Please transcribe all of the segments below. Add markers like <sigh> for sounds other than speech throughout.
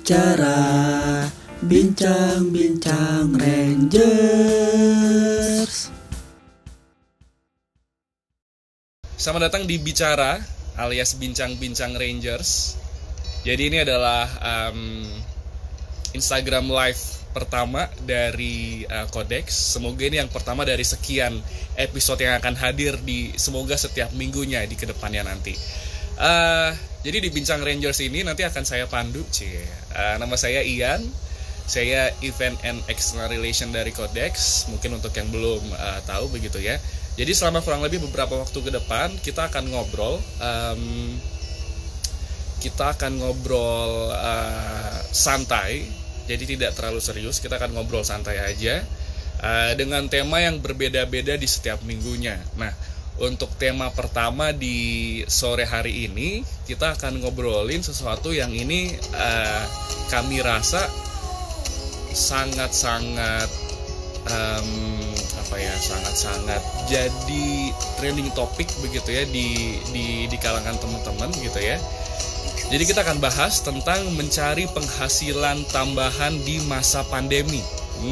bicara Bincang-bincang Rangers. Selamat datang di Bicara alias Bincang-Bincang Rangers. Jadi ini adalah um, Instagram Live pertama dari uh, Codex. Semoga ini yang pertama dari sekian episode yang akan hadir di Semoga setiap minggunya di ke depannya nanti uh, Jadi di Bincang Rangers ini nanti akan saya pandu cie. Uh, nama saya Ian. Saya event and external relation dari Codex mungkin untuk yang belum uh, tahu begitu ya. Jadi selama kurang lebih beberapa waktu ke depan kita akan ngobrol um, kita akan ngobrol uh, santai. Jadi tidak terlalu serius kita akan ngobrol santai aja uh, dengan tema yang berbeda-beda di setiap minggunya. Nah untuk tema pertama di sore hari ini kita akan ngobrolin sesuatu yang ini uh, kami rasa sangat-sangat um, apa ya sangat-sangat jadi trending topik begitu ya di di di kalangan teman-teman gitu ya. Jadi kita akan bahas tentang mencari penghasilan tambahan di masa pandemi.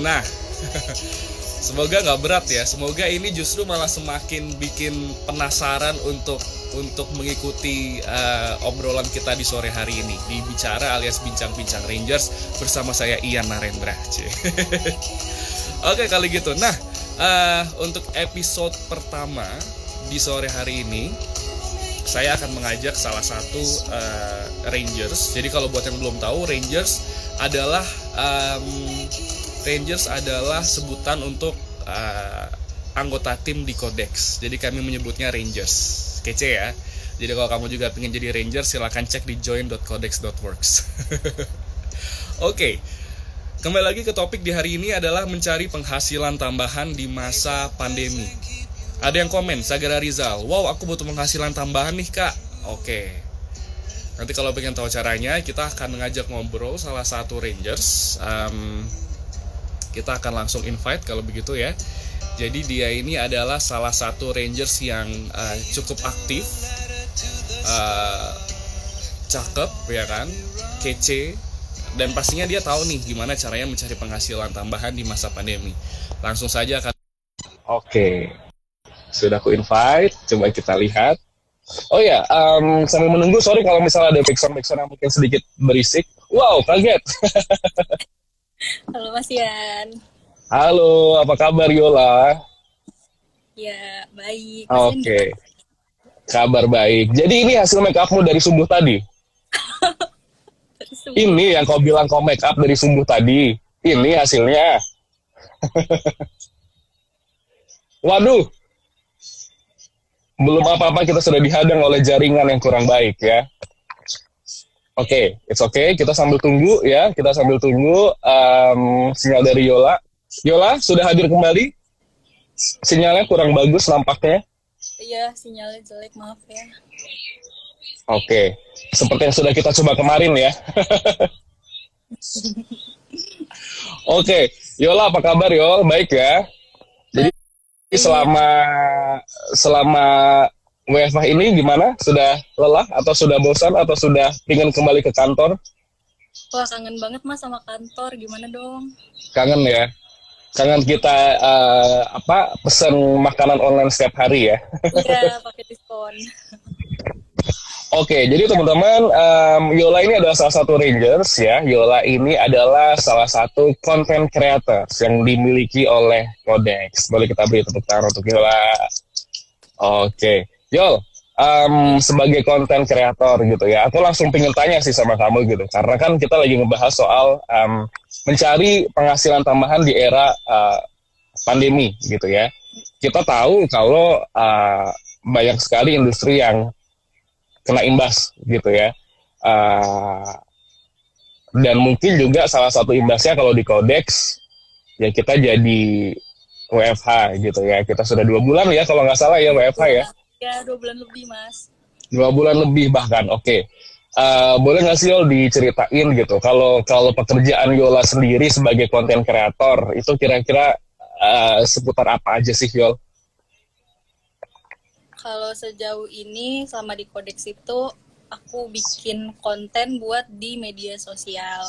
Nah, <laughs> semoga nggak berat ya. Semoga ini justru malah semakin bikin penasaran untuk untuk mengikuti uh, obrolan kita di sore hari ini di bicara alias bincang-bincang Rangers bersama saya Ian Narendra. <laughs> Oke kali gitu. Nah uh, untuk episode pertama di sore hari ini saya akan mengajak salah satu uh, Rangers. Jadi kalau buat yang belum tahu Rangers adalah um, Rangers adalah sebutan untuk uh, anggota tim di Codex. Jadi kami menyebutnya Rangers kece ya jadi kalau kamu juga pengen jadi ranger silahkan cek di join.codex.works <laughs> oke okay. kembali lagi ke topik di hari ini adalah mencari penghasilan tambahan di masa pandemi ada yang komen Sagara Rizal wow aku butuh penghasilan tambahan nih kak oke okay. nanti kalau pengen tahu caranya kita akan mengajak ngobrol salah satu rangers um, kita akan langsung invite kalau begitu ya jadi dia ini adalah salah satu Rangers yang uh, cukup aktif, uh, cakep ya kan, kece, dan pastinya dia tahu nih gimana caranya mencari penghasilan tambahan di masa pandemi. Langsung saja akan. Oke, sudah aku invite, coba kita lihat. Oh ya, um, sambil menunggu, sorry kalau misalnya ada backsound backsound yang mungkin sedikit berisik. Wow, kaget. <laughs> Halo Mas Ian. Halo, apa kabar Yola? Ya, baik. Oke. Okay. Kabar baik. Jadi ini hasil make upmu dari subuh tadi? <laughs> Ini yang kau bilang kau make up dari subuh tadi. Ini hasilnya. <laughs> Waduh. Belum apa-apa kita sudah dihadang oleh jaringan yang kurang baik ya. Oke, okay, it's okay. Kita sambil tunggu ya. Kita sambil tunggu um, sinyal dari Yola. Yola sudah hadir kembali. Sinyalnya kurang bagus nampaknya. Iya, sinyalnya jelek, maaf ya. Oke, seperti yang sudah kita coba kemarin ya. <laughs> Oke, Yola apa kabar Yol? Baik ya. Jadi selama selama WFH ini gimana? Sudah lelah atau sudah bosan atau sudah ingin kembali ke kantor? Wah kangen banget mas sama kantor, gimana dong? Kangen ya kangen kita uh, apa pesan makanan online setiap hari ya. <laughs> Iya, pakai diskon. Oke, jadi teman-teman, um, Yola ini adalah salah satu Rangers ya. Yola ini adalah salah satu content creators yang dimiliki oleh Codex. Boleh kita beri tepuk tangan untuk Yola. Oke, Yol, um, sebagai konten kreator gitu ya, aku langsung pengen tanya sih sama kamu gitu, karena kan kita lagi ngebahas soal um, mencari penghasilan tambahan di era uh, pandemi gitu ya. Kita tahu kalau uh, banyak sekali industri yang kena imbas gitu ya. Uh, dan mungkin juga salah satu imbasnya kalau di Codex ya kita jadi WFH gitu ya. Kita sudah dua bulan ya kalau nggak salah ya WFH ya. Ya, dua bulan lebih, Mas. Dua bulan lebih bahkan, oke. Okay. Uh, eh, boleh nggak sih Yol diceritain gitu, kalau kalau pekerjaan Yola sendiri sebagai konten kreator, itu kira-kira uh, seputar apa aja sih Yol? Kalau sejauh ini, selama di Codex itu, aku bikin konten buat di media sosial.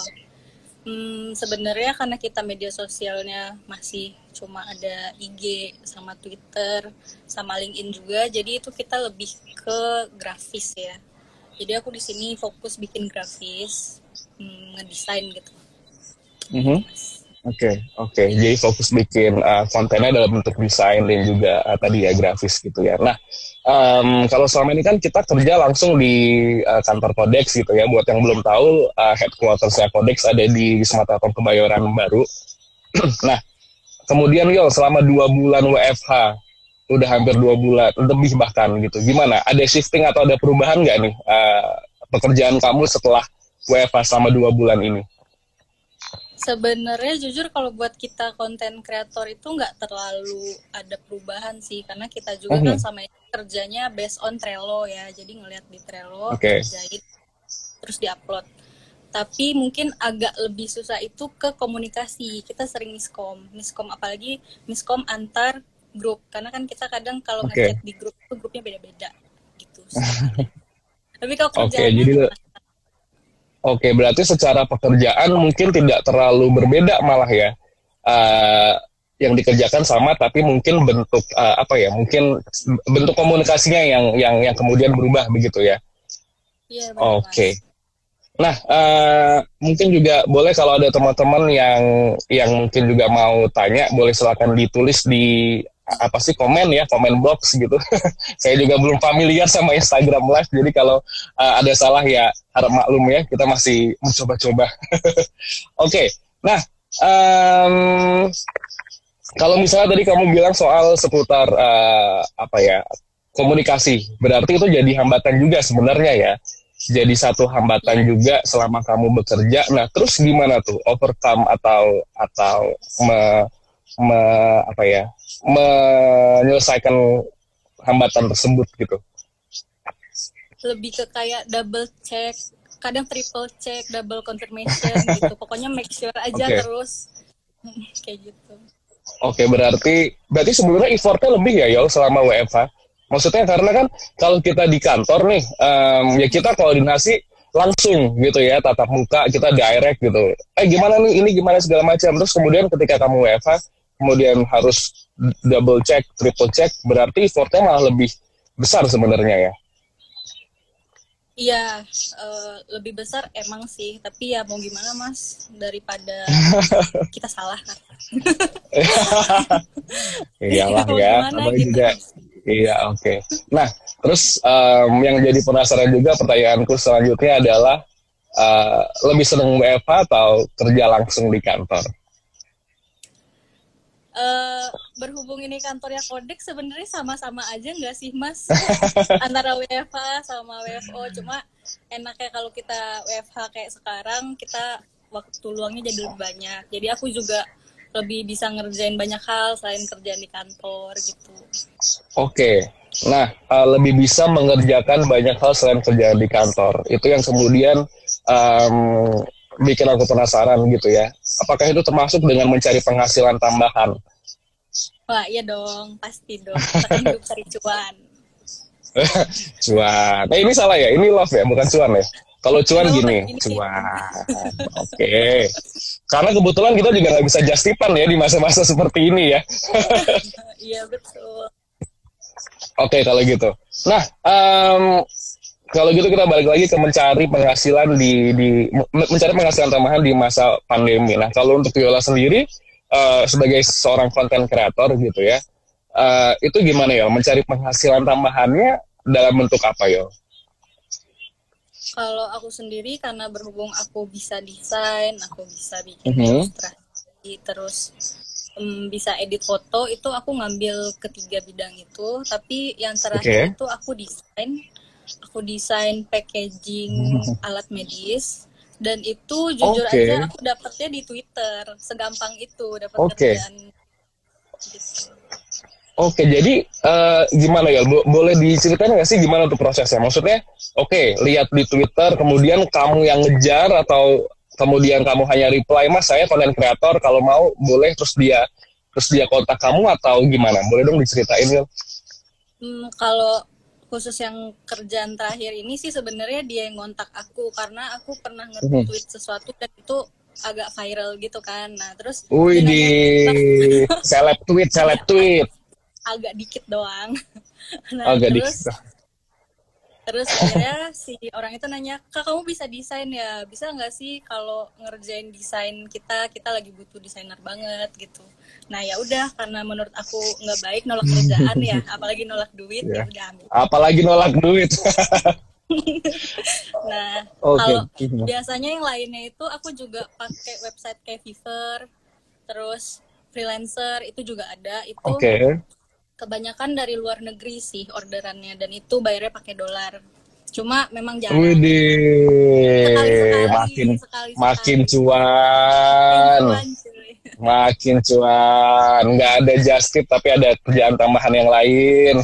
Hmm, sebenarnya karena kita media sosialnya masih cuma ada IG sama Twitter sama LinkedIn juga, jadi itu kita lebih ke grafis ya. Jadi aku di sini fokus bikin grafis, hmm, ngedesain gitu. Mm -hmm. Oke, okay, oke. Okay. Jadi fokus bikin uh, kontennya dalam bentuk desain dan juga uh, tadi ya grafis gitu ya. Nah, um, kalau selama ini kan kita kerja langsung di uh, kantor Kodex gitu ya. Buat yang belum tahu, uh, headquarters Kodex ada di Sumatera Kebayoran Baru. <clears throat> nah, kemudian yo selama dua bulan WFH, udah hampir dua bulan, lebih bahkan gitu. Gimana? Ada shifting atau ada perubahan nggak nih uh, pekerjaan kamu setelah WFH selama dua bulan ini? Sebenarnya jujur kalau buat kita konten kreator itu nggak terlalu ada perubahan sih karena kita juga kan sama kerjanya based on Trello ya. Jadi ngelihat di Trello okay. kerjain terus diupload. Tapi mungkin agak lebih susah itu ke komunikasi. Kita sering miskom miskom apalagi miskom antar grup. Karena kan kita kadang kalau okay. ngechat di grup itu grupnya beda-beda gitu <laughs> tapi kalau kerjanya okay, jadi Oke, berarti secara pekerjaan mungkin tidak terlalu berbeda malah ya. Uh, yang dikerjakan sama tapi mungkin bentuk uh, apa ya? Mungkin bentuk komunikasinya yang yang yang kemudian berubah begitu ya. Iya, Oke. Okay. Nah, uh, mungkin juga boleh kalau ada teman-teman yang yang mungkin juga mau tanya, boleh silakan ditulis di apa sih komen ya komen box gitu. <laughs> Saya juga belum familiar sama Instagram Live jadi kalau uh, ada salah ya harap maklum ya kita masih mencoba-coba. <laughs> Oke okay. nah um, kalau misalnya tadi kamu bilang soal seputar uh, apa ya komunikasi berarti itu jadi hambatan juga sebenarnya ya. Jadi satu hambatan juga selama kamu bekerja. Nah terus gimana tuh overcome atau atau me, me, apa ya menyelesaikan hambatan tersebut gitu. Lebih ke kayak double check kadang triple check double confirmation <laughs> gitu. Pokoknya make sure aja okay. terus. <laughs> Kayak gitu. Oke okay, berarti berarti sebenarnya effortnya lebih ya Yol selama WFH maksudnya karena kan kalau kita di kantor nih um, ya kita koordinasi langsung gitu ya tatap muka kita direct gitu. Eh gimana nih ini gimana segala macam? Terus kemudian ketika kamu WFH kemudian harus double check, triple check, berarti effortnya malah lebih besar sebenarnya ya. Iya, uh, lebih besar emang sih, tapi ya mau gimana mas daripada <laughs> kita salah kan. <laughs> Iyalah ya, apa gitu. juga. Iya oke. Okay. Nah, terus um, yang jadi penasaran juga pertanyaanku selanjutnya adalah uh, lebih senang WFH atau kerja langsung di kantor? Uh, berhubung ini kantornya Kodex sebenarnya sama-sama aja nggak sih Mas <laughs> antara WFH sama WFO cuma enaknya kalau kita WFH kayak sekarang kita waktu luangnya jadi lebih banyak jadi aku juga lebih bisa ngerjain banyak hal selain kerjaan di kantor gitu. Oke, okay. nah uh, lebih bisa mengerjakan banyak hal selain kerjaan di kantor. Itu yang kemudian um, bikin aku penasaran gitu ya. Apakah itu termasuk dengan mencari penghasilan tambahan? Wah iya dong, pasti dong. Kita hidup cari cuan. cuan. <laughs> Eh ini salah ya, ini love ya, bukan cuan ya. Kalau cuan oh, gini, cuan. Oke. Okay. Karena kebetulan kita juga nggak bisa justipan ya di masa-masa seperti ini ya. <laughs> Iya betul. Oke okay, kalau gitu. Nah, um, kalau gitu kita balik lagi ke mencari penghasilan di di mencari penghasilan tambahan di masa pandemi. Nah, kalau untuk Viola sendiri uh, sebagai seorang konten kreator gitu ya, uh, itu gimana ya mencari penghasilan tambahannya dalam bentuk apa ya? Kalau aku sendiri karena berhubung aku bisa desain, aku bisa bikin mm -hmm. ilustrasi, terus um, bisa edit foto, itu aku ngambil ketiga bidang itu. Tapi yang terakhir okay. itu aku desain aku desain packaging <laughs> alat medis dan itu jujur okay. aja aku dapetnya di Twitter segampang itu dapat okay. kerjaan gitu. Oke, okay, jadi uh, gimana ya? Bo boleh diceritain nggak sih gimana untuk prosesnya? Maksudnya, oke, okay, lihat di Twitter, kemudian kamu yang ngejar atau kemudian kamu hanya reply, mas saya konten kreator, kalau mau boleh terus dia terus dia kontak kamu atau gimana? Boleh dong diceritain ya? Hmm, kalau khusus yang kerjaan terakhir ini sih sebenarnya dia yang ngontak aku karena aku pernah nge-tweet sesuatu dan itu agak viral gitu kan. Nah, terus Wih di <laughs> seleb tweet, seleb tweet. Agak dikit doang. <laughs> Nah, agak terus, dikit. Terus akhirnya si orang itu nanya, "Kak, kamu bisa desain ya? Bisa nggak sih kalau ngerjain desain kita, kita lagi butuh desainer banget gitu." Nah, ya udah karena menurut aku nggak baik nolak kerjaan ya, <laughs> apalagi nolak duit yeah. ya udah ambil. Apalagi nolak duit. <laughs> nah, okay. kalau biasanya yang lainnya itu aku juga pakai website kayak Fiverr, terus freelancer itu juga ada. Itu okay kebanyakan dari luar negeri sih orderannya dan itu bayarnya pakai dolar cuma memang jarang Widih, makin sekali, makin cuan makin cuan nggak ada just tip tapi ada kerjaan tambahan yang lain. <laughs>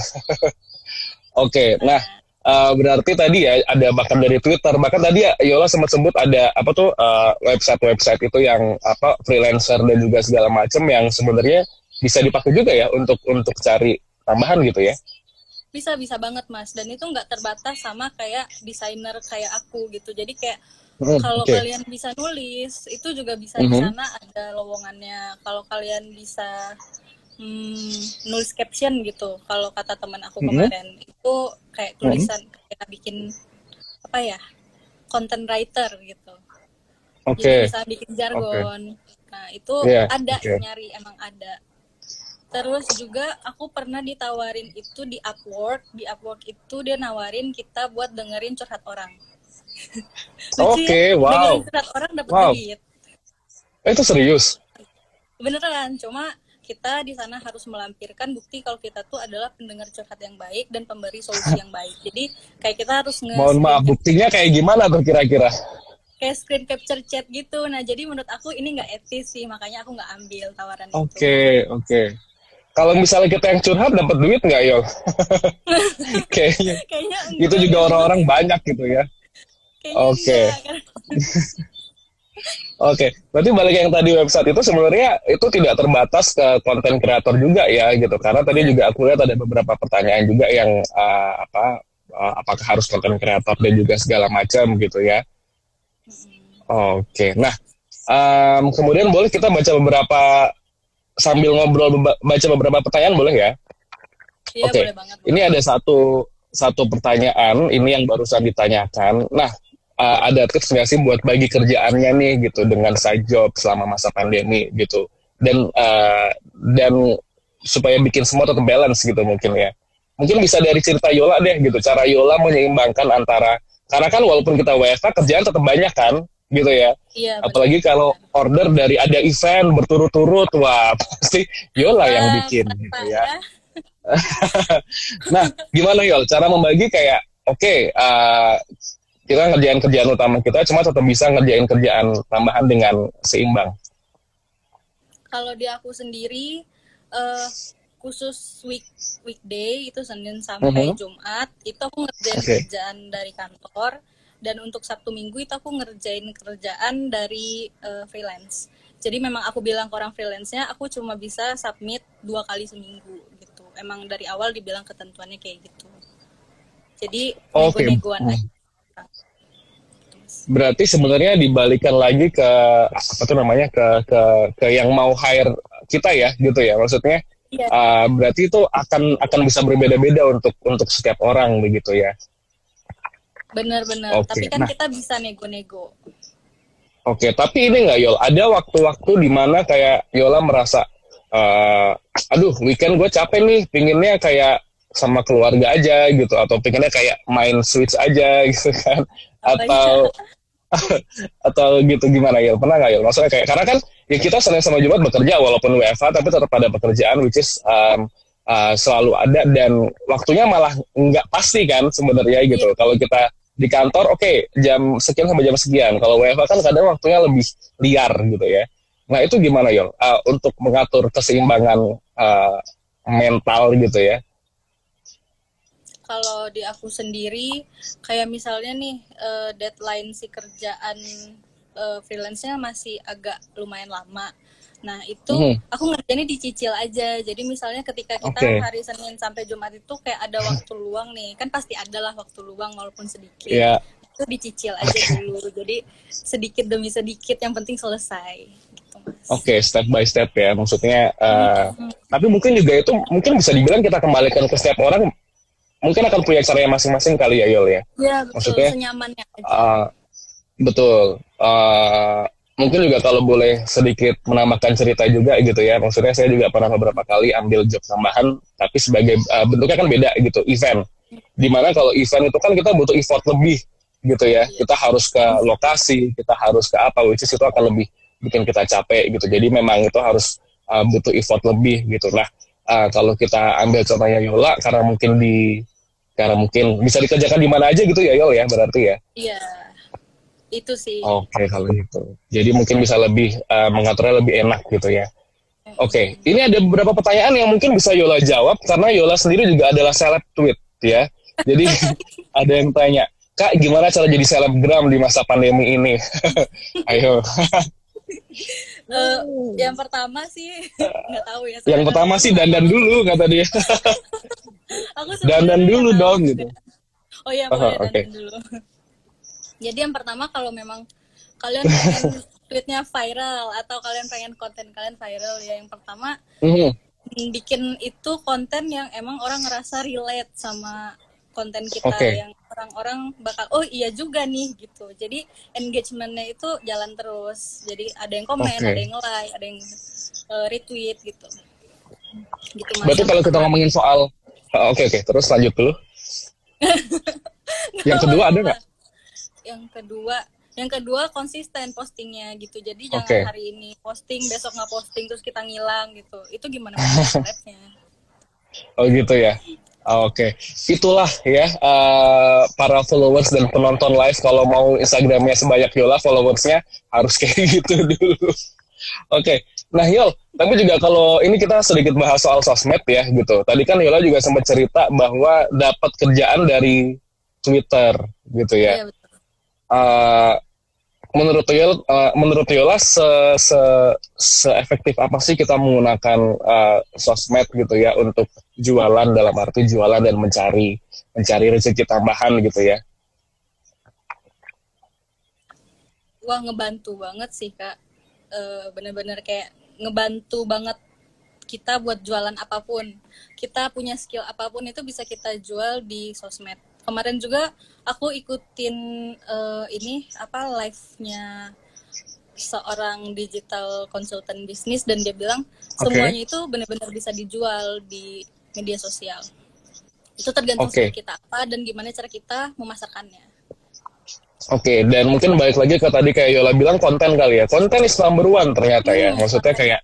Oke okay, nah uh, berarti tadi ya ada bahkan dari Twitter. Bahkan tadi ya Yola sempat sebut ada apa tuh uh, website-website itu yang apa freelancer dan juga segala macam yang sebenarnya bisa dipakai juga ya untuk untuk cari tambahan gitu ya. Bisa bisa banget mas. Dan itu nggak terbatas sama kayak desainer kayak aku gitu. Jadi kayak mm, kalau okay. kalian bisa nulis itu juga bisa mm -hmm. di mm-hmm. sana ada lowongannya kalau kalian bisa hmm, nulis caption gitu kalau kata teman aku mm -hmm. kemarin itu kayak mm-hmm. tulisan mm -hmm. kayak bikin apa ya content writer gitu okay. jadi bisa bikin jargon okay. nah itu yeah. ada okay. nyari emang ada Terus juga aku pernah ditawarin itu di Upwork. Di Upwork itu dia nawarin kita buat dengerin curhat orang. <laughs> Oke, okay, wow. Dengerin curhat orang dapat wow. duit. Eh, itu serius? Beneran, cuma kita di sana harus melampirkan bukti kalau kita tuh adalah pendengar curhat yang baik dan pemberi solusi yang baik. Jadi kayak kita harus nge Mohon maaf, buktinya kayak gimana tuh kira-kira? Kayak screen capture chat gitu. Nah, jadi menurut aku ini nggak etis sih, makanya aku nggak ambil tawaran okay, itu. Oke, oke kalau misalnya kita yang curhat dapat duit nggak Yol? <laughs> <laughs> kayaknya, kayaknya itu juga orang-orang banyak gitu ya. Oke. <laughs> Oke, okay. berarti balik yang tadi website itu sebenarnya itu tidak terbatas ke konten kreator juga ya gitu. Karena tadi iya. juga aku lihat ada beberapa pertanyaan juga yang uh, apa uh, apakah harus konten kreator dan juga segala macam gitu ya. Oke, okay. nah um, kemudian boleh kita baca beberapa sambil ngobrol baca beberapa pertanyaan boleh ya? Iya, Oke. Okay. Ini ada satu satu pertanyaan ini yang barusan ditanyakan. Nah, uh, ada tips nggak sih buat bagi kerjaannya nih gitu dengan side job selama masa pandemi gitu dan uh, dan supaya bikin semua tetap balance gitu mungkin ya. Mungkin bisa dari cerita Yola deh gitu, cara Yola menyeimbangkan antara karena kan walaupun kita WFH kerjaan tetap banyak kan, gitu ya. Iya, Apalagi betul. kalau order dari ada event berturut-turut, wah pasti Yola yang bikin gitu ya. ya. <laughs> nah, gimana Yol? Cara membagi kayak, oke, okay, uh, kita ngerjain kerjaan utama kita, cuma tetap bisa ngerjain kerjaan tambahan dengan seimbang. Kalau di aku sendiri, uh, khusus week weekday itu Senin sampai uh mhm. -huh. Jumat, itu aku ngerjain okay. kerjaan dari kantor dan untuk Sabtu Minggu itu aku ngerjain kerjaan dari uh, freelance jadi memang aku bilang ke orang freelance-nya aku cuma bisa submit dua kali seminggu gitu emang dari awal dibilang ketentuannya kayak gitu jadi okay. nego-negoan aja berarti sebenarnya dibalikan lagi ke apa tuh namanya ke ke ke yang mau hire kita ya gitu ya maksudnya iya. uh, berarti itu akan akan bisa berbeda-beda untuk untuk setiap orang begitu ya Bener-bener. Okay. Tapi kan nah. kita bisa nego-nego. Oke, okay, tapi ini nggak Yol, ada waktu-waktu di mana kayak Yola merasa, uh, aduh weekend gue capek nih, pinginnya kayak sama keluarga aja gitu, atau pinginnya kayak main switch aja <laughs> gitu kan, oh, atau iya. <laughs> atau gitu gimana Yol? Pernah nggak Yol? Maksudnya kayak karena kan ya kita Senin sama Jumat bekerja walaupun WFH tapi tetap ada pekerjaan which is um, uh, selalu ada dan waktunya malah nggak pasti kan sebenarnya gitu. Yeah. Kalau kita di kantor oke okay, jam sekian sampai jam sekian kalau WFH kan kadang waktunya lebih liar gitu ya nah itu gimana Yol uh, untuk mengatur keseimbangan uh, mental gitu ya kalau di aku sendiri kayak misalnya nih uh, deadline si kerjaan uh, freelance-nya masih agak lumayan lama Nah itu hmm. aku ngerjainnya dicicil aja. Jadi misalnya ketika kita okay. hari Senin sampai Jumat itu kayak ada waktu luang nih, kan pasti ada lah waktu luang walaupun sedikit. Yeah. Itu dicicil aja dulu. Jadi sedikit demi sedikit, yang penting selesai. Gitu, Oke, okay, step by step ya. Maksudnya, uh, hmm. tapi mungkin juga itu mungkin bisa dibilang kita kembalikan ke setiap orang. Mungkin akan punya cara yang masing-masing kali ya Yol ya. Iya betul. Maksudnya, senyamannya aja. Uh, betul. Uh, mungkin juga kalau boleh sedikit menambahkan cerita juga gitu ya maksudnya saya juga pernah beberapa kali ambil job tambahan tapi sebagai uh, bentuknya kan beda gitu event di mana kalau event itu kan kita butuh effort lebih gitu ya kita harus ke lokasi kita harus ke apa which is itu akan lebih bikin kita capek gitu jadi memang itu harus uh, butuh effort lebih gitu nah uh, kalau kita ambil contohnya Yola karena mungkin di karena mungkin bisa dikerjakan di mana aja gitu ya Yol ya berarti ya? Iya itu sih. Oke okay, kalau gitu. Jadi mungkin bisa lebih uh, mengaturnya lebih enak gitu ya. Oke okay. ini ada beberapa pertanyaan yang mungkin bisa Yola jawab karena Yola sendiri juga adalah seleb tweet ya. Jadi <laughs> ada yang tanya kak gimana cara jadi selebgram di masa pandemi ini? <laughs> Ayo <laughs> uh, yang pertama sih <laughs> nggak tahu ya yang pertama sih dandan dulu kata dia. <laughs> Aku dandan dulu dong gitu. Oh iya oh, okay. dandan dulu. <laughs> Jadi yang pertama kalau memang kalian pengen tweetnya viral atau kalian pengen konten kalian viral ya yang pertama mm-hmm. bikin itu konten yang emang orang ngerasa relate sama konten kita okay. yang orang-orang bakal oh iya juga nih gitu. Jadi engagementnya itu jalan terus. Jadi ada yang komen okay. ada yang like ada yang uh, retweet gitu. Gitu berarti kalau kita ngomongin soal oke oh, oke okay, okay. terus lanjut dulu. <laughs> Yang kedua ada nggak? Yang kedua yang kedua konsisten postingnya gitu. Jadi jangan okay. hari ini posting besok nggak posting terus kita ngilang gitu. Itu gimana <laughs> oh gitu ya Oke, okay. itulah ya uh, para followers dan penonton live kalau mau Instagramnya sebanyak Yola followersnya harus <laughs> kayak gitu dulu. Oke, okay. nah Yol, tapi juga kalau ini kita sedikit bahas soal sosmed ya gitu. Tadi kan Yola juga sempat cerita bahwa dapat kerjaan dari Twitter gitu ya. Iya, betul uh, menurut Yola, uh, menurut Yola se, se, se efektif apa sih kita menggunakan uh, sosmed gitu ya untuk jualan dalam arti jualan dan mencari mencari rezeki tambahan gitu ya? Wah ngebantu banget sih kak, uh, bener-bener kayak ngebantu banget kita buat jualan apa pun. Kita punya skill apa pun itu bisa kita jual di sosmed kemarin juga aku ikutin uh, ini apa live-nya seorang digital konsultan bisnis dan dia bilang okay. semuanya itu benar-benar bisa dijual di media sosial. Itu tergantung okay. kita apa dan gimana cara kita memasarkannya. Oke, okay, dan mungkin balik lagi ke tadi kayak Yola bilang konten kali ya. Konten is number one ternyata ya. Maksudnya kayak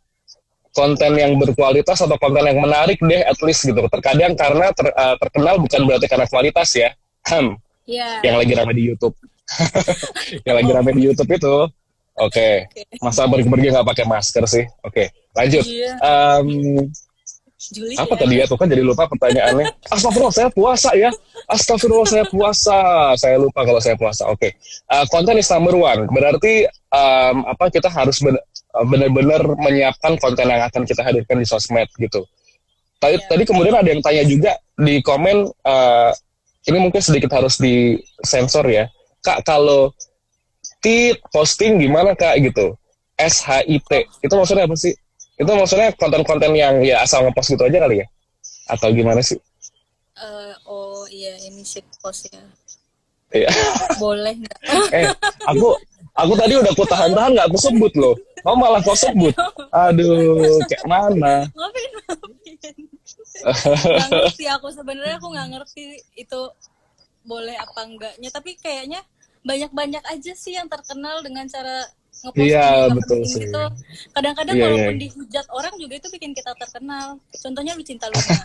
konten yang berkualitas atau konten yang menarik deh at least gitu. Terkadang karena ter, uh, terkenal bukan berarti karena kualitas ya. Hmm. Yeah. Yang lagi ramai di YouTube. <laughs> yang lagi ramai di YouTube itu. Oke. Okay. Okay. Masa pergi-pergi nggak pakai masker sih? Oke, okay. lanjut. Yeah. Um, Juli, apa ya? tadi ya tuh kan jadi lupa pertanyaannya. <laughs> Astagfirullah saya puasa ya. Astagfirullah saya puasa. Saya lupa kalau saya puasa. Oke. Okay. Uh, konten is number one. Berarti um, apa kita harus benar-benar menyiapkan konten yang akan kita hadirkan di sosmed gitu. Tadi, yeah. tadi kemudian ada yang tanya juga di komen uh, ini mungkin sedikit harus disensor ya. Kak kalau tit posting gimana kak gitu? SHIT itu maksudnya apa sih? Itu maksudnya konten-konten yang ya asal ngepost gitu aja kali ya? Atau gimana sih? Uh, oh iya ini shit post ya. Iya. Boleh nggak? <laughs> eh, aku aku tadi udah aku tahan-tahan nggak aku sebut loh. Kamu malah kau sebut. Aduh, kayak mana? Maafin, maafin. <laughs> gak ngerti aku sebenarnya aku nggak ngerti itu boleh apa enggaknya tapi kayaknya banyak-banyak aja sih yang terkenal dengan cara ngepost iya, betul sih. gitu. Kadang-kadang iya, walaupun iya. dihujat orang juga itu bikin kita terkenal. Contohnya lu cinta Luna.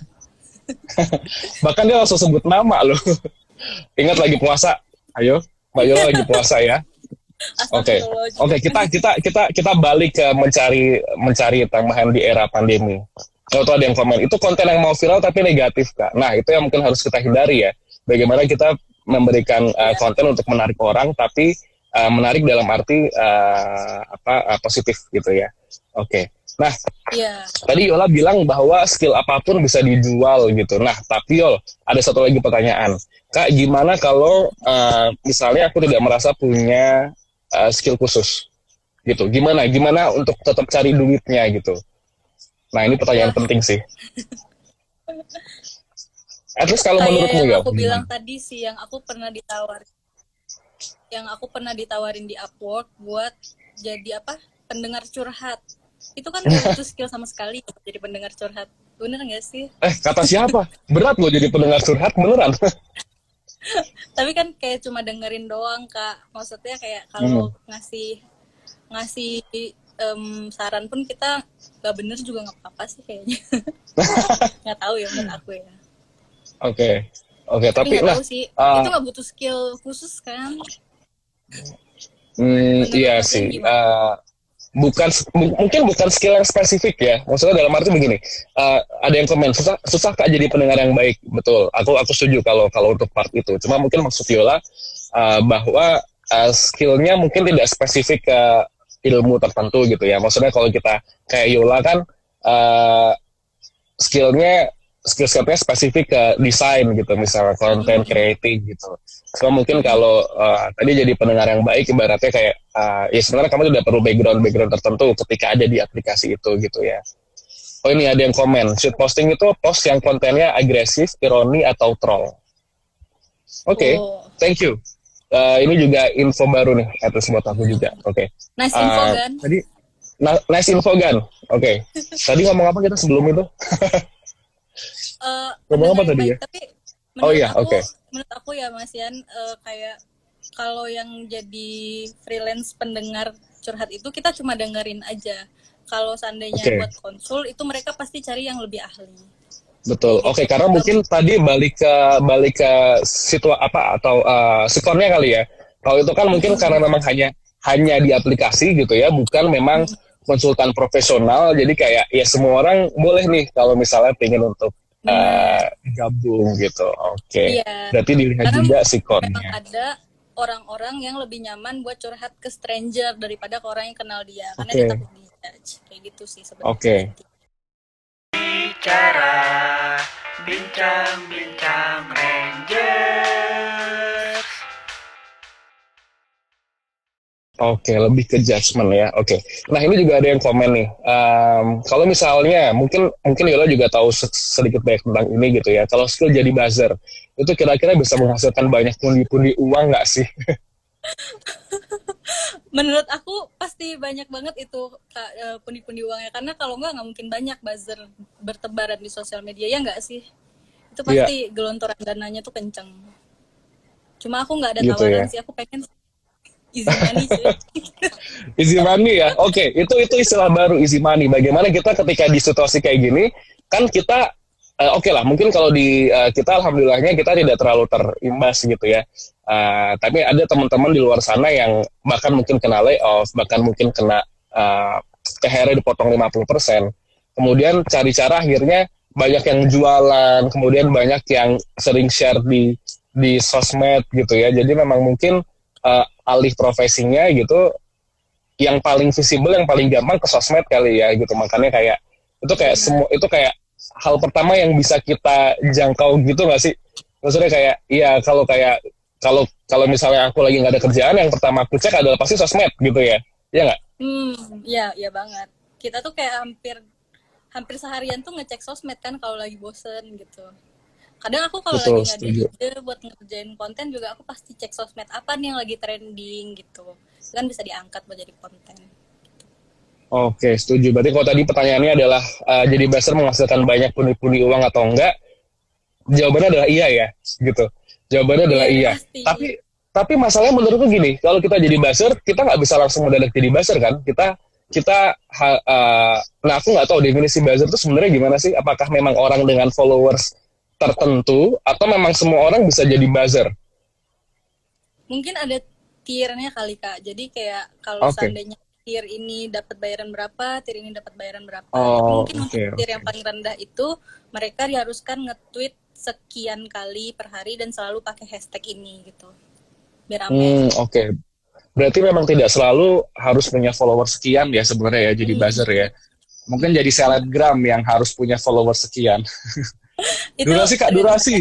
<laughs> Bahkan dia langsung sebut nama loh. Ingat lagi puasa. Ayo, Mbak Yola lagi puasa ya. Oke, oke okay. kita kita kita kita balik ke mencari mencari tambahan di era pandemi. Kalau tuh ada yang komen itu konten yang mau viral tapi negatif kak. Nah itu yang mungkin harus kita hindari ya. Bagaimana kita memberikan uh, konten untuk menarik orang tapi uh, menarik dalam arti uh, apa uh, positif gitu ya. Oke. Okay. Nah, yeah. tadi Yola bilang bahwa skill apa pun bisa dijual gitu. Nah, tapi Yol, ada satu lagi pertanyaan. Kak, gimana kalau uh, misalnya aku tidak merasa punya uh, skill khusus? Gitu. Gimana? Gimana untuk tetap cari duitnya gitu? Nah, ini pertanyaan yeah. penting sih. At least kalau menurutmu ya. Aku bilang tadi sih yang aku pernah ditawarin yang aku pernah ditawarin di Upwork buat jadi apa pendengar curhat itu kan butuh skill sama sekali jadi pendengar curhat bener gak sih eh kata siapa berat loh jadi pendengar curhat beneran <laughs> tapi kan kayak cuma dengerin doang kak. Maksudnya kayak kalau hmm. ngasih ngasih um, saran pun kita gak bener juga nggak apa-apa sih kayaknya. <laughs> Nggak tahu ya menurut aku ya. Oke. Okay. oke okay, tapi, tapi lah sih. uh, itu gak butuh skill khusus kan? Hmm, iya sih. Uh, bukan mungkin bukan skill yang spesifik ya. Maksudnya dalam arti begini uh, ada yang komen susah susah kak jadi pendengar yang baik. Betul aku aku setuju kalau kalau untuk part itu. Cuma mungkin maksud Viola uh, bahwa uh, skillnya mungkin tidak spesifik ke ilmu tertentu gitu ya. Maksudnya kalau kita kayak Yola kan uh, skillnya skill setnya spesifik ke desain gitu misalnya konten kreatif gitu so mungkin kalau uh, tadi jadi pendengar yang baik ibaratnya kayak uh, ya sebenarnya kamu tidak perlu background background tertentu ketika ada di aplikasi itu gitu ya. Oh ini ada yang komen shoot posting itu post yang kontennya agresif ironi atau troll? Oke okay, oh. thank you. Uh, ini juga info baru nih atas buat aku juga oke. Okay. nice info uh, kan tadi nice info kan oke. Okay. <laughs> tadi ngomong apa kita sebelum itu? Uh, <laughs> ngomong apa tadi ya? tapi oh iya oke. okay. menurut aku ya Mas Yan uh, kayak kalau yang jadi freelance pendengar curhat itu kita cuma dengerin aja. Kalau seandainya okay. buat konsul itu mereka pasti cari yang lebih ahli. Betul. Oke okay, karena mungkin tadi balik ke balik ke situ apa atau uh, sikonnya kali ya. Kalau itu kan mungkin karena memang hanya hanya di aplikasi gitu ya bukan memang konsultan profesional. Jadi kayak ya semua orang boleh nih kalau misalnya pengen untuk uh, gabung gitu. Oke. Okay. Iya. Berarti dilihat Karena juga sikonnya. ada orang-orang yang lebih nyaman buat curhat ke stranger daripada ke orang yang kenal dia karena okay. dia takut dijudge. Kayak gitu sih sebenarnya. Oke. Okay. Bicara bincang-bincang Ranger. Oke, okay, lebih ke judgement ya. Oke. Okay. Nah ini juga ada yang komen nih. Um, kalau misalnya mungkin mungkin Yola juga tahu sedikit banyak tentang ini gitu ya. Kalau skill jadi buzzer itu kira-kira bisa menghasilkan banyak pundi-pundi uang nggak sih? <laughs> Menurut aku pasti banyak banget itu e, pundi-pundi uangnya karena kalau nggak nggak mungkin banyak buzzer bertebaran di sosial media ya nggak sih? Itu iya. pasti yeah. gelontoran dananya tuh kenceng. Cuma aku nggak ada gitu tawaran ya? sih. Aku pengen easy money <laughs> easy money ya? Oke okay. itu itu istilah baru easy money. Bagaimana kita ketika di situasi kayak gini kan kita uh, oke okay lah mungkin kalau di uh, kita alhamdulillahnya kita tidak terlalu terimbas gitu ya. Uh, tapi ada teman-teman di luar sana yang bahkan mungkin kena layoff bahkan mungkin kena uh, THR dipotong 50% kemudian cari cara akhirnya banyak yang jualan kemudian banyak yang sering share di di sosmed gitu ya. Jadi memang mungkin uh, alih profesinya gitu yang paling visible yang paling gampang ke sosmed kali ya gitu. Makanya kayak itu kayak iya. semua itu kayak hal pertama yang bisa kita jangkau gitu nggak sih? Maksudnya kayak iya kalau kayak kalau kalau misalnya aku lagi nggak ada kerjaan yang pertama aku cek adalah pasti sosmed gitu ya. Iya nggak? Hmm ya ya banget. Kita tuh kayak hampir hampir seharian tuh ngecek sosmed kan kalau lagi bosen gitu kadang aku kalau lagi nggak ada ide buat ngerjain konten juga aku pasti cek sosmed apa nih yang lagi trending gitu kan bisa diangkat buat jadi konten Oke, setuju. Berarti kalau tadi pertanyaannya adalah uh, jadi buzzer menghasilkan banyak pundi-pundi uang atau enggak? Jawabannya adalah iya ya, gitu. Jawabannya adalah iya. iya. Tapi tapi masalahnya menurutku gini, kalau kita jadi buzzer, kita nggak bisa langsung mendadak jadi buzzer kan? Kita kita uh, nah aku nggak tahu definisi buzzer itu sebenarnya gimana sih? Apakah memang orang dengan followers tertentu atau memang semua orang bisa jadi buzzer? Mungkin ada tiernya kali kak. Jadi kayak kalau okay. seandainya tier ini dapat bayaran berapa, tier ini dapat bayaran berapa. Oh, mungkin okay, untuk tier okay. yang paling rendah itu mereka diharuskan nge-tweet sekian kali per hari dan selalu pakai hashtag ini gitu. Biar Hmm, oke. Okay. Berarti memang tidak selalu harus punya follower sekian ya sebenarnya ya jadi hmm. buzzer ya. mungkin jadi selebgram yang harus punya followers sekian. <laughs> <laughs> Itu durasi kak, durasi.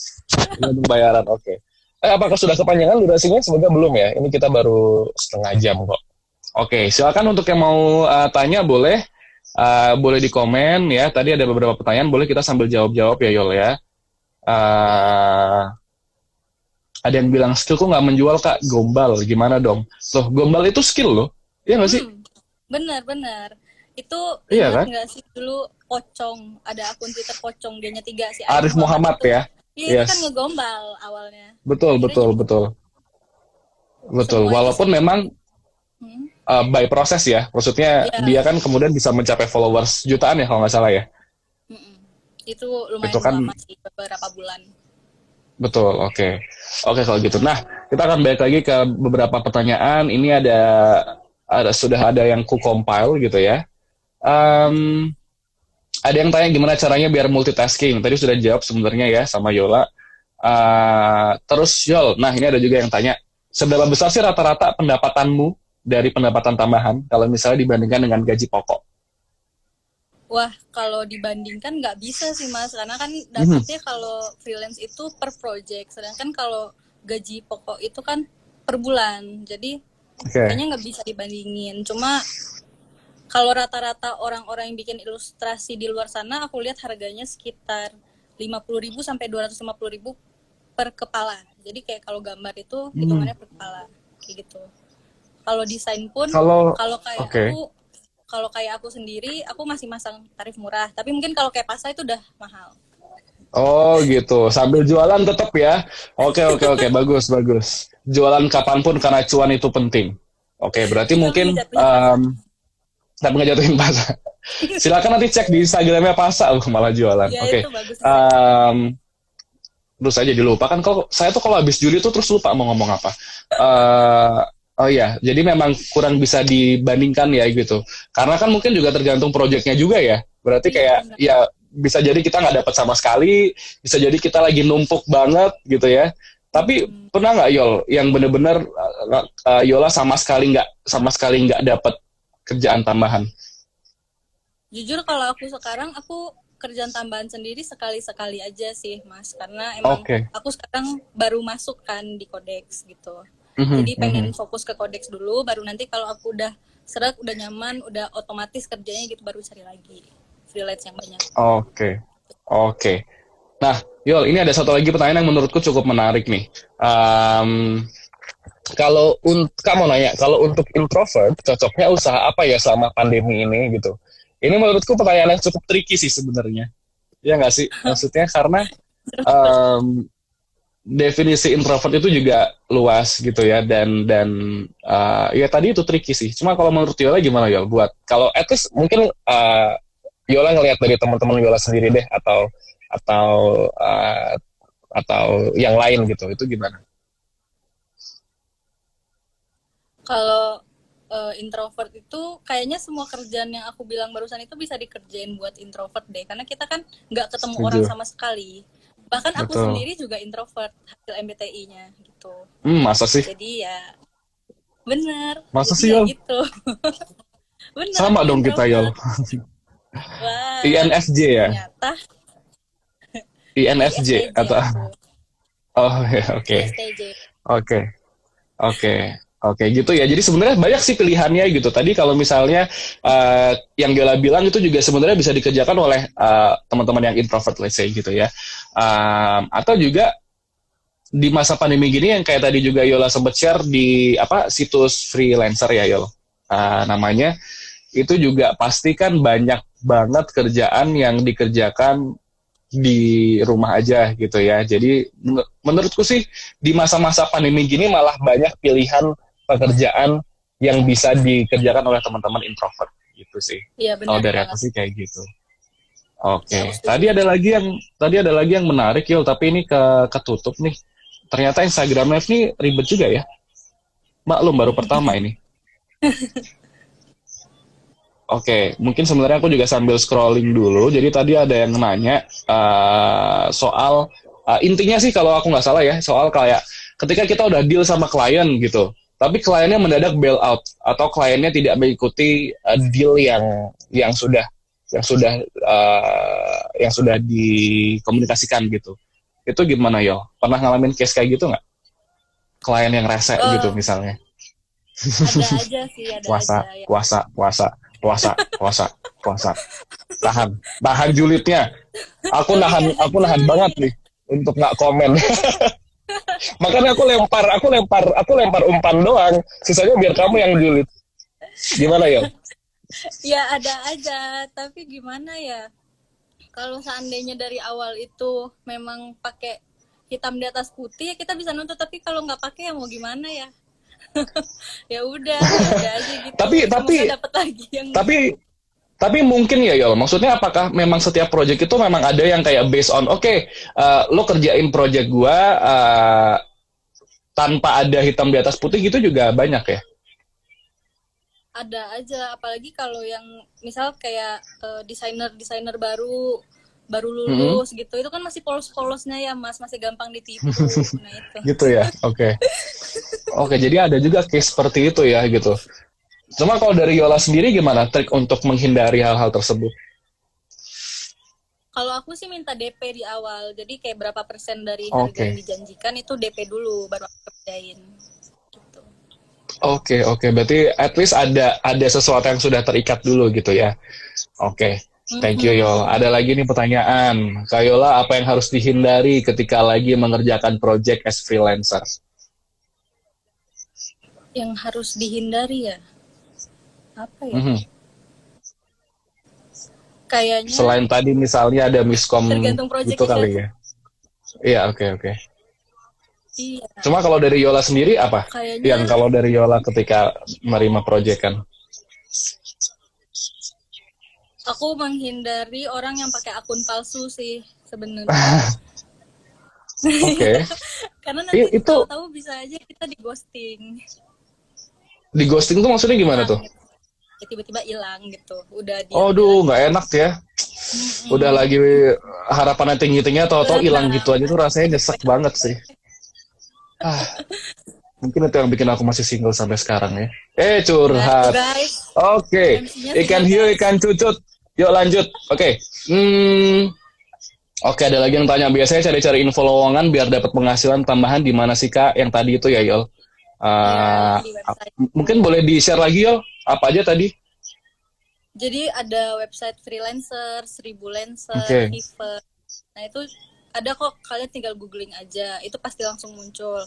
<laughs> bayaran, oke. Okay. Eh, apakah sudah kepanjangan durasinya? Semoga belum ya. Ini kita baru setengah jam kok. Oke, okay, silakan untuk yang mau uh, tanya boleh, uh, boleh di komen ya. Tadi ada beberapa pertanyaan, boleh kita sambil jawab-jawab ya Yol ya. Uh, ada yang bilang skillku nggak menjual kak, gombal, gimana dong? Loh, gombal itu skill loh, iya nggak sih? Hmm, bener bener. Itu iya kan? nggak sih dulu pocong, ada akun Twitter pocong, dianya tiga sih. Arif Muhammad, Muhammad ya. Iya, yes. kan ngegombal awalnya. Betul, Akhirnya betul, betul. Betul, walaupun memang hmm? uh, by proses ya. Maksudnya yeah. dia kan kemudian bisa mencapai followers jutaan ya kalau nggak salah ya. Itu lumayan itu kan, lama sih beberapa bulan. Betul, oke. Okay. Oke okay, kalau gitu. Nah, kita akan balik lagi ke beberapa pertanyaan. Ini ada ada sudah ada yang ku compile gitu ya. Um, ada yang tanya gimana caranya biar multitasking. Tadi sudah jawab sebenarnya ya sama Yola. Uh, terus Yol, nah ini ada juga yang tanya, seberapa besar sih rata-rata pendapatanmu dari pendapatan tambahan kalau misalnya dibandingkan dengan gaji pokok? Wah, kalau dibandingkan nggak bisa sih mas, karena kan mhm. dapatnya hmm. kalau freelance itu per project, sedangkan kalau gaji pokok itu kan per bulan, jadi okay. kayaknya nggak bisa dibandingin. Cuma kalau rata-rata orang-orang yang bikin ilustrasi di luar sana, aku lihat harganya sekitar 50.000 sampai 250.000 per kepala. Jadi kayak kalau gambar itu mhm. hitungannya hmm. per kepala, kayak gitu. Kalau desain pun kalau kayak okay. aku kalau kayak aku sendiri aku masih masang tarif murah, tapi mungkin kalau kayak pasar itu udah mahal. Oh gitu, sambil jualan tetap ya. Oke oke oke, bagus bagus. Jualan kapan pun karena cuan itu penting. Oke, berarti tapi mungkin um, tapi nggak jatuhin pasar. <laughs> Silakan nanti cek di Instagramnya pasar, oh, malah jualan. Ya, oke. Um, terus aja dilupa kan kalau saya tuh kalau habis juli tuh terus lupa mau ngomong apa. Uh, Oh iya, jadi memang kurang bisa dibandingkan ya gitu. Karena kan mungkin juga tergantung proyeknya juga ya. Berarti iya, kayak ya bisa jadi kita nggak dapat sama sekali, bisa jadi kita lagi numpuk banget gitu ya. Tapi hmm. pernah nggak Yol yang bener-bener uh, Yola sama sekali nggak sama sekali nggak dapat kerjaan tambahan? Jujur kalau aku sekarang aku kerjaan tambahan sendiri sekali-sekali aja sih Mas, karena emang okay. aku sekarang baru masuk kan di Codex gitu. Mm-hmm. Jadi pengen mm-hmm. fokus ke kodeks dulu, baru nanti kalau aku udah seret, udah nyaman, udah otomatis kerjanya gitu baru cari lagi freelance yang banyak. Oke, okay. oke. Okay. Nah, Yol, ini ada satu lagi pertanyaan yang menurutku cukup menarik nih. Um, kalau untuk kamu nanya, kalau untuk introvert cocoknya usaha apa ya selama pandemi ini gitu? Ini menurutku pertanyaan yang cukup tricky sih sebenarnya. Ya nggak sih? <laughs> Maksudnya karena um, definisi introvert itu juga luas gitu ya dan dan uh, ya tadi itu tricky sih. Cuma kalau menurut Yola gimana Yola buat kalau at least mungkin uh, Yola ngelihat dari teman-teman Yola sendiri deh atau atau uh, atau yang lain gitu itu gimana? Kalau uh, introvert itu kayaknya semua kerjaan yang aku bilang barusan itu bisa dikerjain buat introvert deh. Karena kita kan nggak ketemu Setuju. orang sama sekali. Bahkan aku Betul. sendiri juga introvert hasil MBTI-nya gitu. Hmm, masa sih? Jadi ya bener. Masa sih ya gitu. <laughs> Bener, sama dong kita Yol. Wah, INFJ ya? Ternyata. <laughs> INFJ atau oh ya oke. Oke. Oke Oke gitu ya. Jadi sebenarnya banyak sih pilihannya gitu. Tadi kalau misalnya uh, yang Gela bilang itu juga sebenarnya bisa dikerjakan oleh uh, teman-teman yang introvert let's say gitu ya. Um, atau juga di masa pandemi gini yang kayak tadi juga Yola sempat share di apa situs freelancer ya Yol. Uh, namanya itu juga pasti kan banyak banget kerjaan yang dikerjakan di rumah aja gitu ya. Jadi menurutku sih di masa-masa pandemi gini malah banyak pilihan pekerjaan yang bisa dikerjakan oleh teman-teman introvert gitu sih. Iya benar. Kalau dari aku sih kayak gitu. Oke. Okay. Tadi ada lagi yang tadi ada lagi yang menarik Yul, tapi ini ke ketutup nih. Ternyata Instagram Live ini ribet juga ya. Maklum baru pertama ini. <laughs> Oke, okay, mungkin sebenarnya aku juga sambil scrolling dulu. Jadi tadi ada yang nanya uh, soal uh, intinya sih kalau aku nggak salah ya soal kayak ketika kita udah deal sama klien gitu, tapi kliennya mendadak bail out atau kliennya tidak mengikuti uh, deal yang yang sudah yang sudah uh, yang sudah dikomunikasikan gitu. Itu gimana yo? Pernah ngalamin case kayak gitu nggak? Klien yang rese uh, gitu misalnya. Ada aja sih, ada puasa, aja. Ya. Puasa, puasa, puasa, puasa, puasa. Tahan, tahan julidnya. Aku nahan, aku nahan banget nih untuk nggak komen. <laughs> Makanya aku lempar, aku lempar, aku lempar umpan doang. Sisanya biar kamu yang julid. Gimana ya? ya ada aja, tapi gimana ya? Kalau seandainya dari awal itu memang pakai hitam di atas putih, ya kita bisa nuntut. Tapi kalau nggak pakai ya mau gimana ya? <laughs> ya udah, ya aja gitu. Tapi tapi lagi yang tapi tapi mungkin ya Yol, maksudnya apakah memang setiap project itu memang ada yang kayak based on, oke, okay, uh, lo kerjain project gua uh, tanpa ada hitam di atas putih gitu juga banyak ya? Ada aja, apalagi kalau yang misal kayak uh, desainer-desainer baru baru lulus hmm. gitu, itu kan masih polos-polosnya ya mas, masih gampang ditipu. <laughs> nah itu. gitu ya, oke. Okay. <laughs> Oke, okay, jadi ada juga case seperti itu ya gitu. Cuma kalau dari Yola sendiri gimana trik untuk menghindari hal-hal tersebut? Kalau aku sih minta DP di awal, jadi kayak berapa persen dari harga okay. yang dijanjikan itu DP dulu baru aku kerjain. Gitu. Oke okay, oke, okay. berarti at least ada ada sesuatu yang sudah terikat dulu gitu ya. Oke, okay. thank you Yol. Ada lagi nih pertanyaan, Kayola apa yang harus dihindari ketika lagi mengerjakan project as freelancer? Yang harus dihindari ya? Apa ya? Mm -hmm. Kayaknya selain tadi misalnya ada miskom itu kali ya. Iya, oke okay, oke. Okay. Iya. Cuma kalau dari Yola sendiri apa? Kayaknya... Yang kalau dari Yola ketika menerima proyek kan? Aku menghindari orang yang pakai akun palsu sih sebenarnya. <laughs> Oke. okay. <laughs> Karena nanti itu tahu bisa aja kita di ghosting. Di ghosting tuh maksudnya gimana nah, tuh? Tiba-tiba hilang gitu udah dia oh duh nggak enak ya hmm. udah lagi harapannya tinggi tinggi atau atau hilang gitu aja tuh rasanya nyesek banget sih ah mungkin itu yang bikin aku masih single sampai sekarang ya eh curhat oke okay. ikan hiu ikan cucut yuk lanjut oke okay. hmm Oke, ada lagi yang tanya. Biasanya cari-cari info lowongan biar dapat penghasilan tambahan di mana sih kak? Yang tadi itu ya Yol. Uh, ya, mungkin boleh di share lagi Yol apa aja tadi? Jadi ada website freelancer, seribu lancer, okay. Nah itu ada kok kalian tinggal googling aja, itu pasti langsung muncul.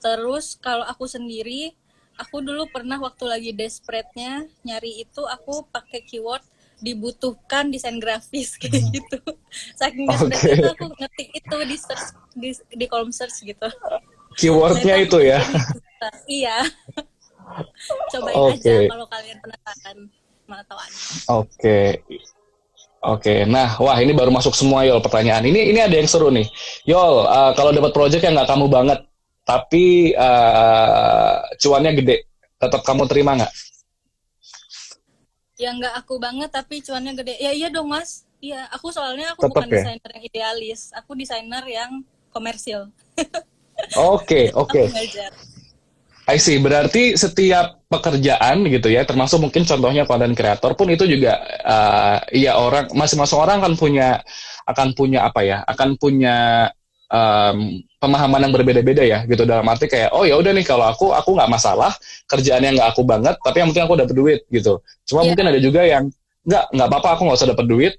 Terus kalau aku sendiri, aku dulu pernah waktu lagi desperate-nya nyari itu aku pakai keyword dibutuhkan desain grafis <laughs> kayak hmm. gitu. Saking desperate okay. itu aku ngetik itu di search di, di kolom search gitu. Keywordnya nah, itu, itu ya? Iya. <laughs> Cobain okay. aja kalau kalian penasaran mana tahu Oke. Okay. Oke, okay. nah, wah ini baru masuk semua Yol pertanyaan. Ini ini ada yang seru nih, Yol. Uh, kalau dapat project yang nggak kamu banget, tapi uh, cuannya gede, tetap kamu terima nggak? Yang nggak aku banget tapi cuannya gede, ya iya dong mas. Iya, aku soalnya aku tetap bukan ya? desainer yang idealis, aku desainer yang komersil. <laughs> Oke, oke. Okay. I see. Berarti setiap pekerjaan gitu ya, termasuk mungkin contohnya konten kreator pun itu juga uh, ya orang masing-masing orang akan punya akan punya apa ya? Akan punya um, pemahaman yang berbeda-beda ya gitu dalam arti kayak oh ya udah nih kalau aku aku nggak masalah kerjaan yang nggak aku banget tapi yang penting aku dapat duit gitu cuma yeah. mungkin ada juga yang nggak nggak apa-apa aku nggak usah dapat duit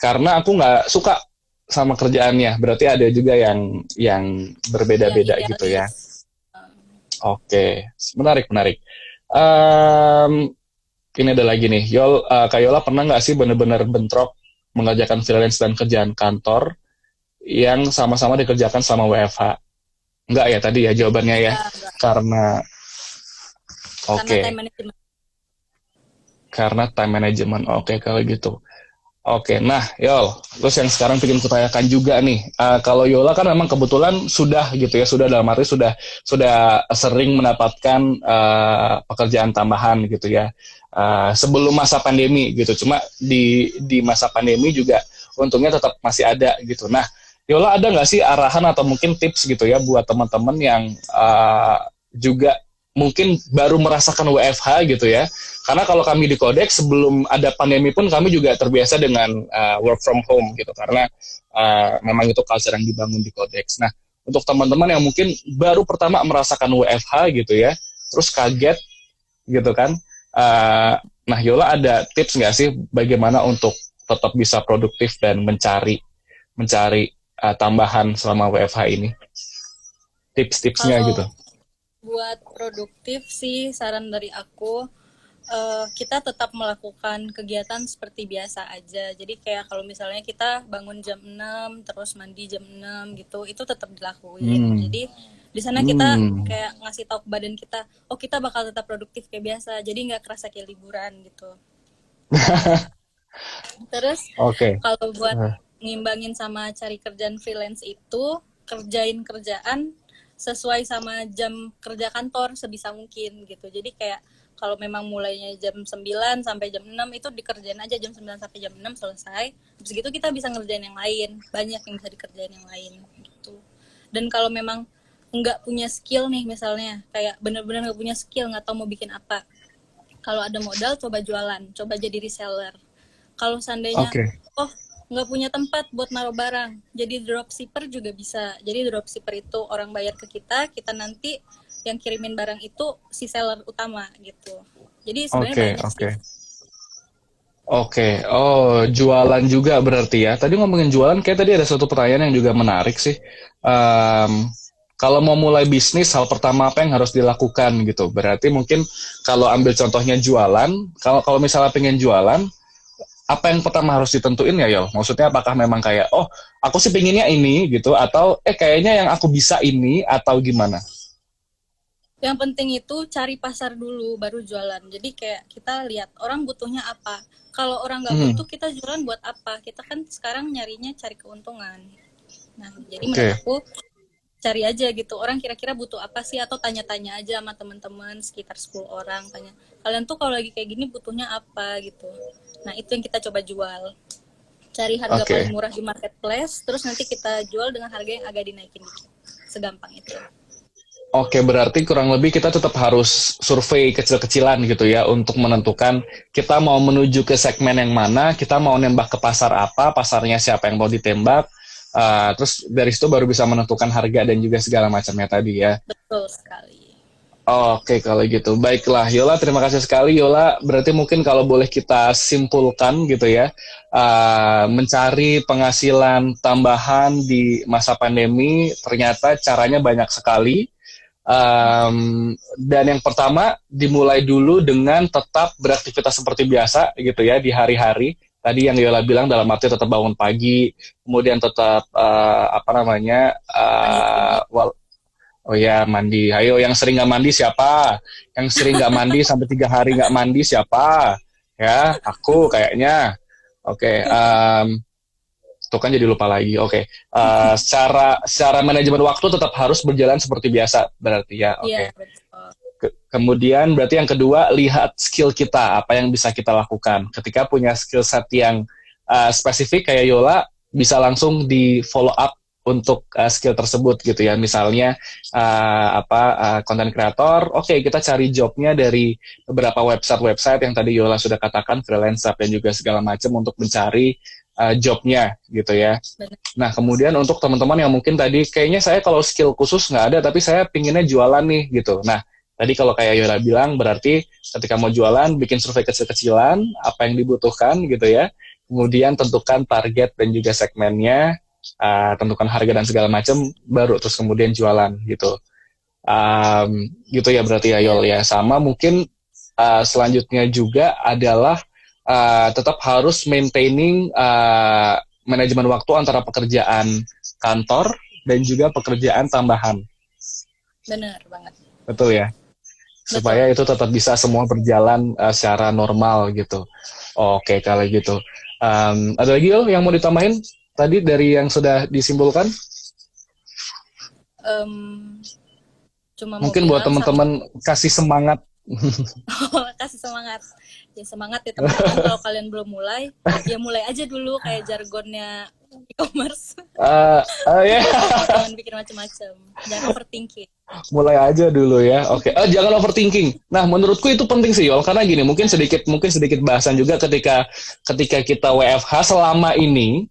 karena aku nggak suka sama kerjaannya berarti ada juga yang yang berbeda-beda yeah, gitu ya Oke, menarik menarik. Um, ini ada lagi nih, Yol, uh, Kayola pernah nggak sih benar-benar bentrok mengerjakan freelance dan kerjaan kantor yang sama-sama dikerjakan sama WFH? Enggak ya tadi ya jawabannya ya, enggak. karena oke. Okay. Karena time management. Oke okay, kalau gitu. Oke, nah Yol, terus yang sekarang ingin kutanyakan juga nih, uh, kalau Yola kan memang kebetulan sudah gitu ya, sudah dalam arti sudah sudah sering mendapatkan uh, pekerjaan tambahan gitu ya, uh, sebelum masa pandemi gitu. Cuma di di masa pandemi juga untungnya tetap masih ada gitu. Nah, Yola ada nggak sih arahan atau mungkin tips gitu ya buat teman-teman yang uh, juga mungkin baru merasakan WFH gitu ya. Karena kalau kami di Kodex sebelum ada pandemi pun kami juga terbiasa dengan uh, work from home gitu karena uh, memang itu culture yang dibangun di Kodex. Nah, untuk teman-teman yang mungkin baru pertama merasakan WFH gitu ya, terus kaget gitu kan. Uh, nah, Yola ada tips nggak sih bagaimana untuk tetap bisa produktif dan mencari mencari uh, tambahan selama WFH ini? Tips-tipsnya gitu buat produktif sih saran dari aku uh, kita tetap melakukan kegiatan seperti biasa aja. Jadi kayak kalau misalnya kita bangun jam 6 terus mandi jam 6 gitu, itu tetap dilakuin. Hmm. Jadi di sana kita hmm. kayak ngasih tahu ke badan kita, oh kita bakal tetap produktif kayak biasa. Jadi nggak kerasa kayak liburan gitu. <laughs> terus okay. kalau buat ngimbangin sama cari kerjaan freelance itu kerjain kerjaan sesuai sama jam kerja kantor sebisa mungkin gitu. Jadi kayak kalau memang mulainya jam 9 sampai jam 6 itu dikerjain aja jam 9 sampai jam 6 selesai. Habis gitu kita bisa ngerjain yang lain. Banyak yang bisa dikerjain yang lain gitu. Dan kalau memang nggak punya skill nih misalnya kayak bener-bener nggak punya skill nggak tahu mau bikin apa kalau ada modal coba jualan coba jadi reseller. Kalau seandainya okay. oh nggak punya tempat buat naruh barang. Jadi dropshipper juga bisa. Jadi dropshipper itu orang bayar ke kita, kita nanti yang kirimin barang itu si seller utama gitu. Jadi sebenarnya okay, banyak okay. sih. Oke, okay. oh jualan juga berarti ya. Tadi ngomongin jualan, kayak tadi ada satu pertanyaan yang juga menarik sih. Um, kalau mau mulai bisnis, hal pertama apa yang harus dilakukan gitu? Berarti mungkin kalau ambil contohnya jualan, kalau kalau misalnya pengen jualan, apa yang pertama harus ditentuin ya Yol? Maksudnya apakah memang kayak oh aku sih pinginnya ini gitu atau eh kayaknya yang aku bisa ini atau gimana? Yang penting itu cari pasar dulu baru jualan. Jadi kayak kita lihat orang butuhnya apa. Kalau orang nggak hmm. butuh kita jualan buat apa? Kita kan sekarang nyarinya cari keuntungan. Nah jadi okay. menurut aku cari aja gitu orang kira-kira butuh apa sih? Atau tanya-tanya aja sama teman-teman sekitar 10 orang tanya kalian tuh kalau lagi kayak gini butuhnya apa? gitu. Nah itu yang kita coba jual. Cari harga okay. paling murah di marketplace terus nanti kita jual dengan harga yang agak dinaikin dikit. Segampang itu. Oke, berarti kurang lebih kita tetap harus survei kecil-kecilan gitu ya untuk menentukan kita mau menuju ke segmen yang mana, kita mau nembak ke pasar apa, pasarnya siapa yang mau ditembak, Uh, terus dari situ baru bisa menentukan harga dan juga segala macamnya tadi ya. Betul sekali. Oke, okay, kalau gitu. Baiklah, Yola, terima kasih sekali. Yola, berarti mungkin kalau boleh kita simpulkan gitu ya, uh, mencari penghasilan tambahan di masa pandemi, ternyata caranya banyak sekali. Um, dan yang pertama, dimulai dulu dengan tetap beraktivitas seperti biasa gitu ya, di hari-hari tadi yang Yola bilang dalam arti tetap bangun pagi, kemudian tetap uh, apa namanya uh, wal Oh ya mandi. Ayo yang sering nggak mandi siapa? Yang sering nggak mandi <laughs> sampai tiga hari nggak mandi siapa? Ya aku kayaknya. Oke. Okay, um, tuh kan jadi lupa lagi. Oke. Okay. Uh, <laughs> secara secara manajemen waktu tetap harus berjalan seperti biasa berarti ya. Oke. Okay. Iya, kemudian berarti yang kedua lihat skill kita apa yang bisa kita lakukan. Ketika punya skill set yang uh, spesifik kayak Yola bisa langsung di follow up untuk uh, skill tersebut gitu ya. Misalnya uh, apa konten uh, kreator, oke okay, kita cari jobnya dari beberapa website-website yang tadi Yola sudah katakan freelance dan juga segala macam untuk mencari uh, jobnya gitu ya. Nah kemudian untuk teman-teman yang mungkin tadi kayaknya saya kalau skill khusus nggak ada tapi saya pinginnya jualan nih gitu. Nah Tadi kalau kayak Yora bilang berarti ketika mau jualan bikin survei kecil-kecilan apa yang dibutuhkan gitu ya. Kemudian tentukan target dan juga segmennya, uh, tentukan harga dan segala macam baru terus kemudian jualan gitu. Um, gitu ya berarti ya Yol ya. Sama mungkin uh, selanjutnya juga adalah uh, tetap harus maintaining uh, manajemen waktu antara pekerjaan kantor dan juga pekerjaan tambahan. Benar banget. Betul ya supaya itu tetap bisa semua berjalan uh, secara normal gitu. Oke, kalau gitu. Um, ada lagi oh yang mau ditambahin tadi dari yang sudah disimpulkan? Um, cuma mungkin buat teman-teman kasih semangat. <laughs> oh, kasih semangat. Ya semangat ya teman-teman kalau kalian belum mulai, ya mulai aja dulu kayak jargonnya e-commerce. Uh, uh, yeah. Jangan bikin macam-macam. Jangan overthinking. Mulai aja dulu ya. Oke, okay. oh, jangan overthinking. Nah, menurutku itu penting sih, Yol, karena gini, mungkin sedikit mungkin sedikit bahasan juga ketika ketika kita WFH selama ini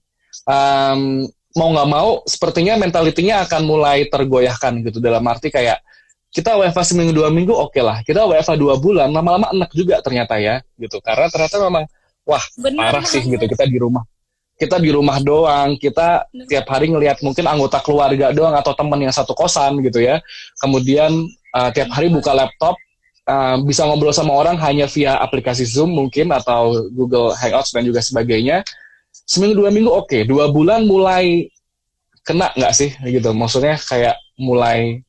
um, mau nggak mau sepertinya mentalitinya akan mulai tergoyahkan gitu dalam arti kayak kita WFH seminggu dua minggu oke okay lah kita WFH dua bulan lama-lama enak juga ternyata ya gitu karena ternyata memang wah Bener parah sih gitu kita di rumah kita di rumah doang. Kita tiap hari ngelihat mungkin anggota keluarga doang atau teman yang satu kosan gitu ya. Kemudian uh, tiap hari buka laptop uh, bisa ngobrol sama orang hanya via aplikasi Zoom mungkin atau Google Hangouts dan juga sebagainya. Seminggu dua minggu oke. Okay. dua bulan mulai kena nggak sih gitu. Maksudnya kayak mulai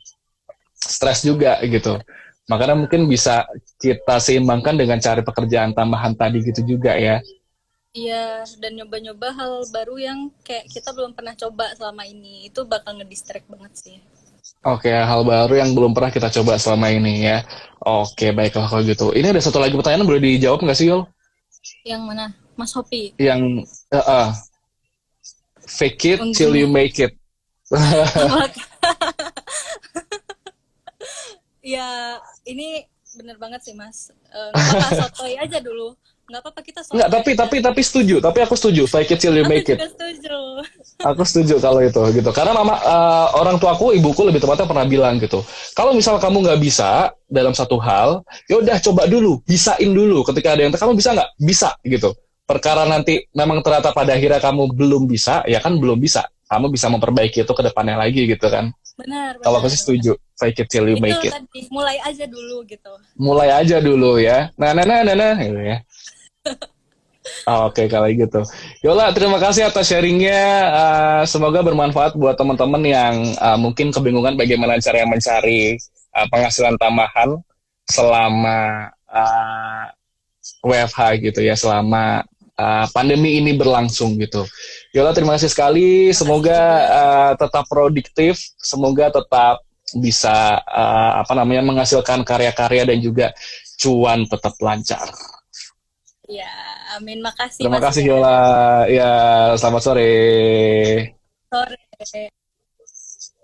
stres juga gitu. Makanya mungkin bisa kita seimbangkan dengan cari pekerjaan tambahan tadi gitu juga ya iya dan nyoba-nyoba hal baru yang kayak kita belum pernah coba selama ini itu bakal ngedistract banget sih Oke, hal baru yang belum pernah kita coba selama ini ya. Oke, baiklah kalau gitu. Ini ada satu lagi pertanyaan boleh dijawab nggak sih, Yul? Yang mana? Mas Hopi. Yang uh, uh, fake it till you make it. <laughs> <laughs> ya ini bener banget sih mas uh, apa <laughs> aja dulu nggak apa-apa kita nggak tapi tapi tapi setuju tapi aku setuju fake it till you make it aku setuju <laughs> aku setuju kalau itu gitu karena mama uh, orang tuaku ibuku lebih tepatnya pernah bilang gitu kalau misal kamu nggak bisa dalam satu hal ya udah coba dulu bisain dulu ketika ada yang kamu bisa nggak bisa gitu perkara nanti memang ternyata pada akhirnya kamu belum bisa ya kan belum bisa kamu bisa memperbaiki itu ke depannya lagi gitu kan. Benar. Kalau aku sih setuju, fake it till you itu make it. Tadi, mulai aja dulu gitu. Mulai aja dulu ya. Nah, nah, nah, nah, nah, gitu ya. Oh, Oke okay, kalau gitu. Yola terima kasih atas sharingnya. Uh, semoga bermanfaat buat teman-teman yang uh, mungkin kebingungan bagaimana cara mencari uh, penghasilan tambahan selama uh, WFH gitu ya, selama uh, pandemi ini berlangsung gitu. Yola terima kasih sekali. Semoga uh, tetap produktif, semoga tetap bisa uh, apa namanya menghasilkan karya-karya dan juga cuan tetap lancar. Ya, amin. Makasih. Terima kasih Yola. Ya, selamat sore. Sore.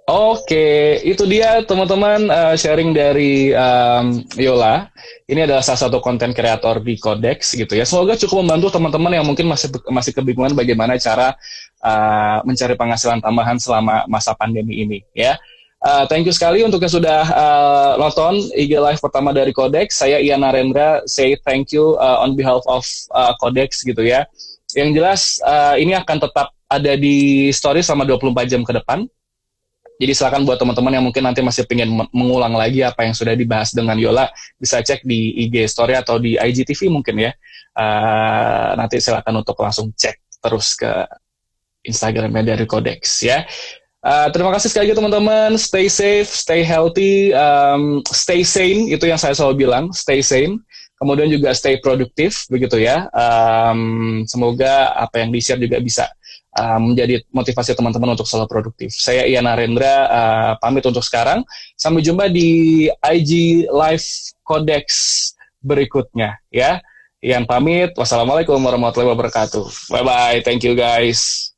Oke, itu dia teman-teman uh, sharing dari um, Yola. Ini adalah salah satu konten kreator di Codex gitu ya. Semoga cukup membantu teman-teman yang mungkin masih masih kebingungan bagaimana cara uh, mencari penghasilan tambahan selama masa pandemi ini ya. Uh, thank you sekali untuk yang sudah uh, nonton IG Live pertama dari Codex. Saya Ian Narendra, say thank you uh, on behalf of uh, Codex gitu ya. Yang jelas uh, ini akan tetap ada di story selama 24 jam ke depan jadi silakan buat teman-teman yang mungkin nanti masih pengen mengulang lagi apa yang sudah dibahas dengan Yola, bisa cek di IG Story atau di IGTV mungkin ya. Uh, nanti silakan untuk langsung cek terus ke Instagramnya dari Codex ya. Uh, terima kasih sekali lagi teman-teman. Stay safe, stay healthy, um, stay sane. Itu yang saya selalu bilang, stay sane. Kemudian juga stay produktif, begitu ya. Um, semoga apa yang di-share juga bisa uh, menjadi motivasi teman-teman untuk selalu produktif. Saya Ian Narendra, uh, pamit untuk sekarang. Sampai jumpa di IG Live Codex berikutnya ya. Ian pamit. Wassalamualaikum warahmatullahi wabarakatuh. Bye bye. Thank you guys.